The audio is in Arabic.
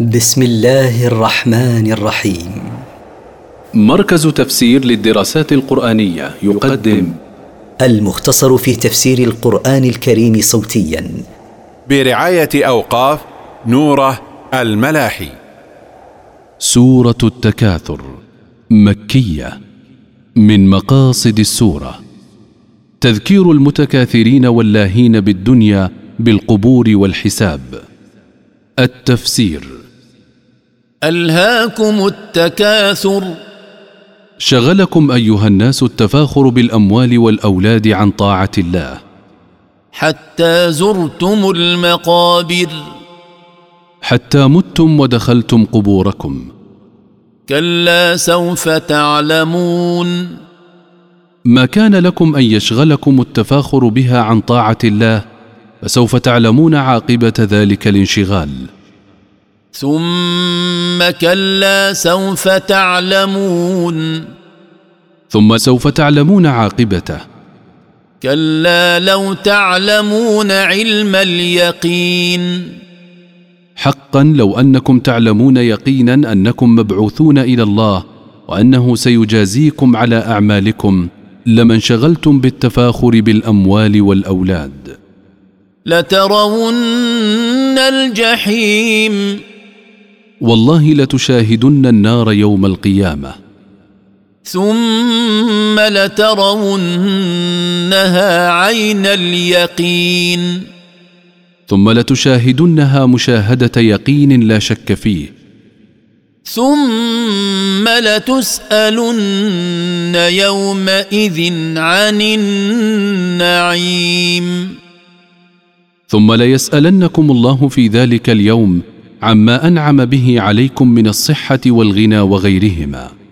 بسم الله الرحمن الرحيم. مركز تفسير للدراسات القرآنية يقدم. المختصر في تفسير القرآن الكريم صوتيا. برعاية أوقاف نوره الملاحي. سورة التكاثر مكية من مقاصد السورة. تذكير المتكاثرين واللاهين بالدنيا بالقبور والحساب. التفسير. ألهاكم التكاثر. شغلكم أيها الناس التفاخر بالأموال والأولاد عن طاعة الله. حتى زرتم المقابر. حتى متم ودخلتم قبوركم. كلا سوف تعلمون. ما كان لكم أن يشغلكم التفاخر بها عن طاعة الله فسوف تعلمون عاقبة ذلك الانشغال. ثم كلا سوف تعلمون. ثم سوف تعلمون عاقبته. كلا لو تعلمون علم اليقين. حقا لو أنكم تعلمون يقينا أنكم مبعوثون إلى الله وأنه سيجازيكم على أعمالكم لما انشغلتم بالتفاخر بالأموال والأولاد. لترون الجحيم. والله لتشاهدن النار يوم القيامة. ثم لترونها عين اليقين. ثم لتشاهدنها مشاهدة يقين لا شك فيه. ثم لتسألن يومئذ عن النعيم. ثم ليسألنكم الله في ذلك اليوم عما أنعم به عليكم من الصحة والغنى وغيرهما.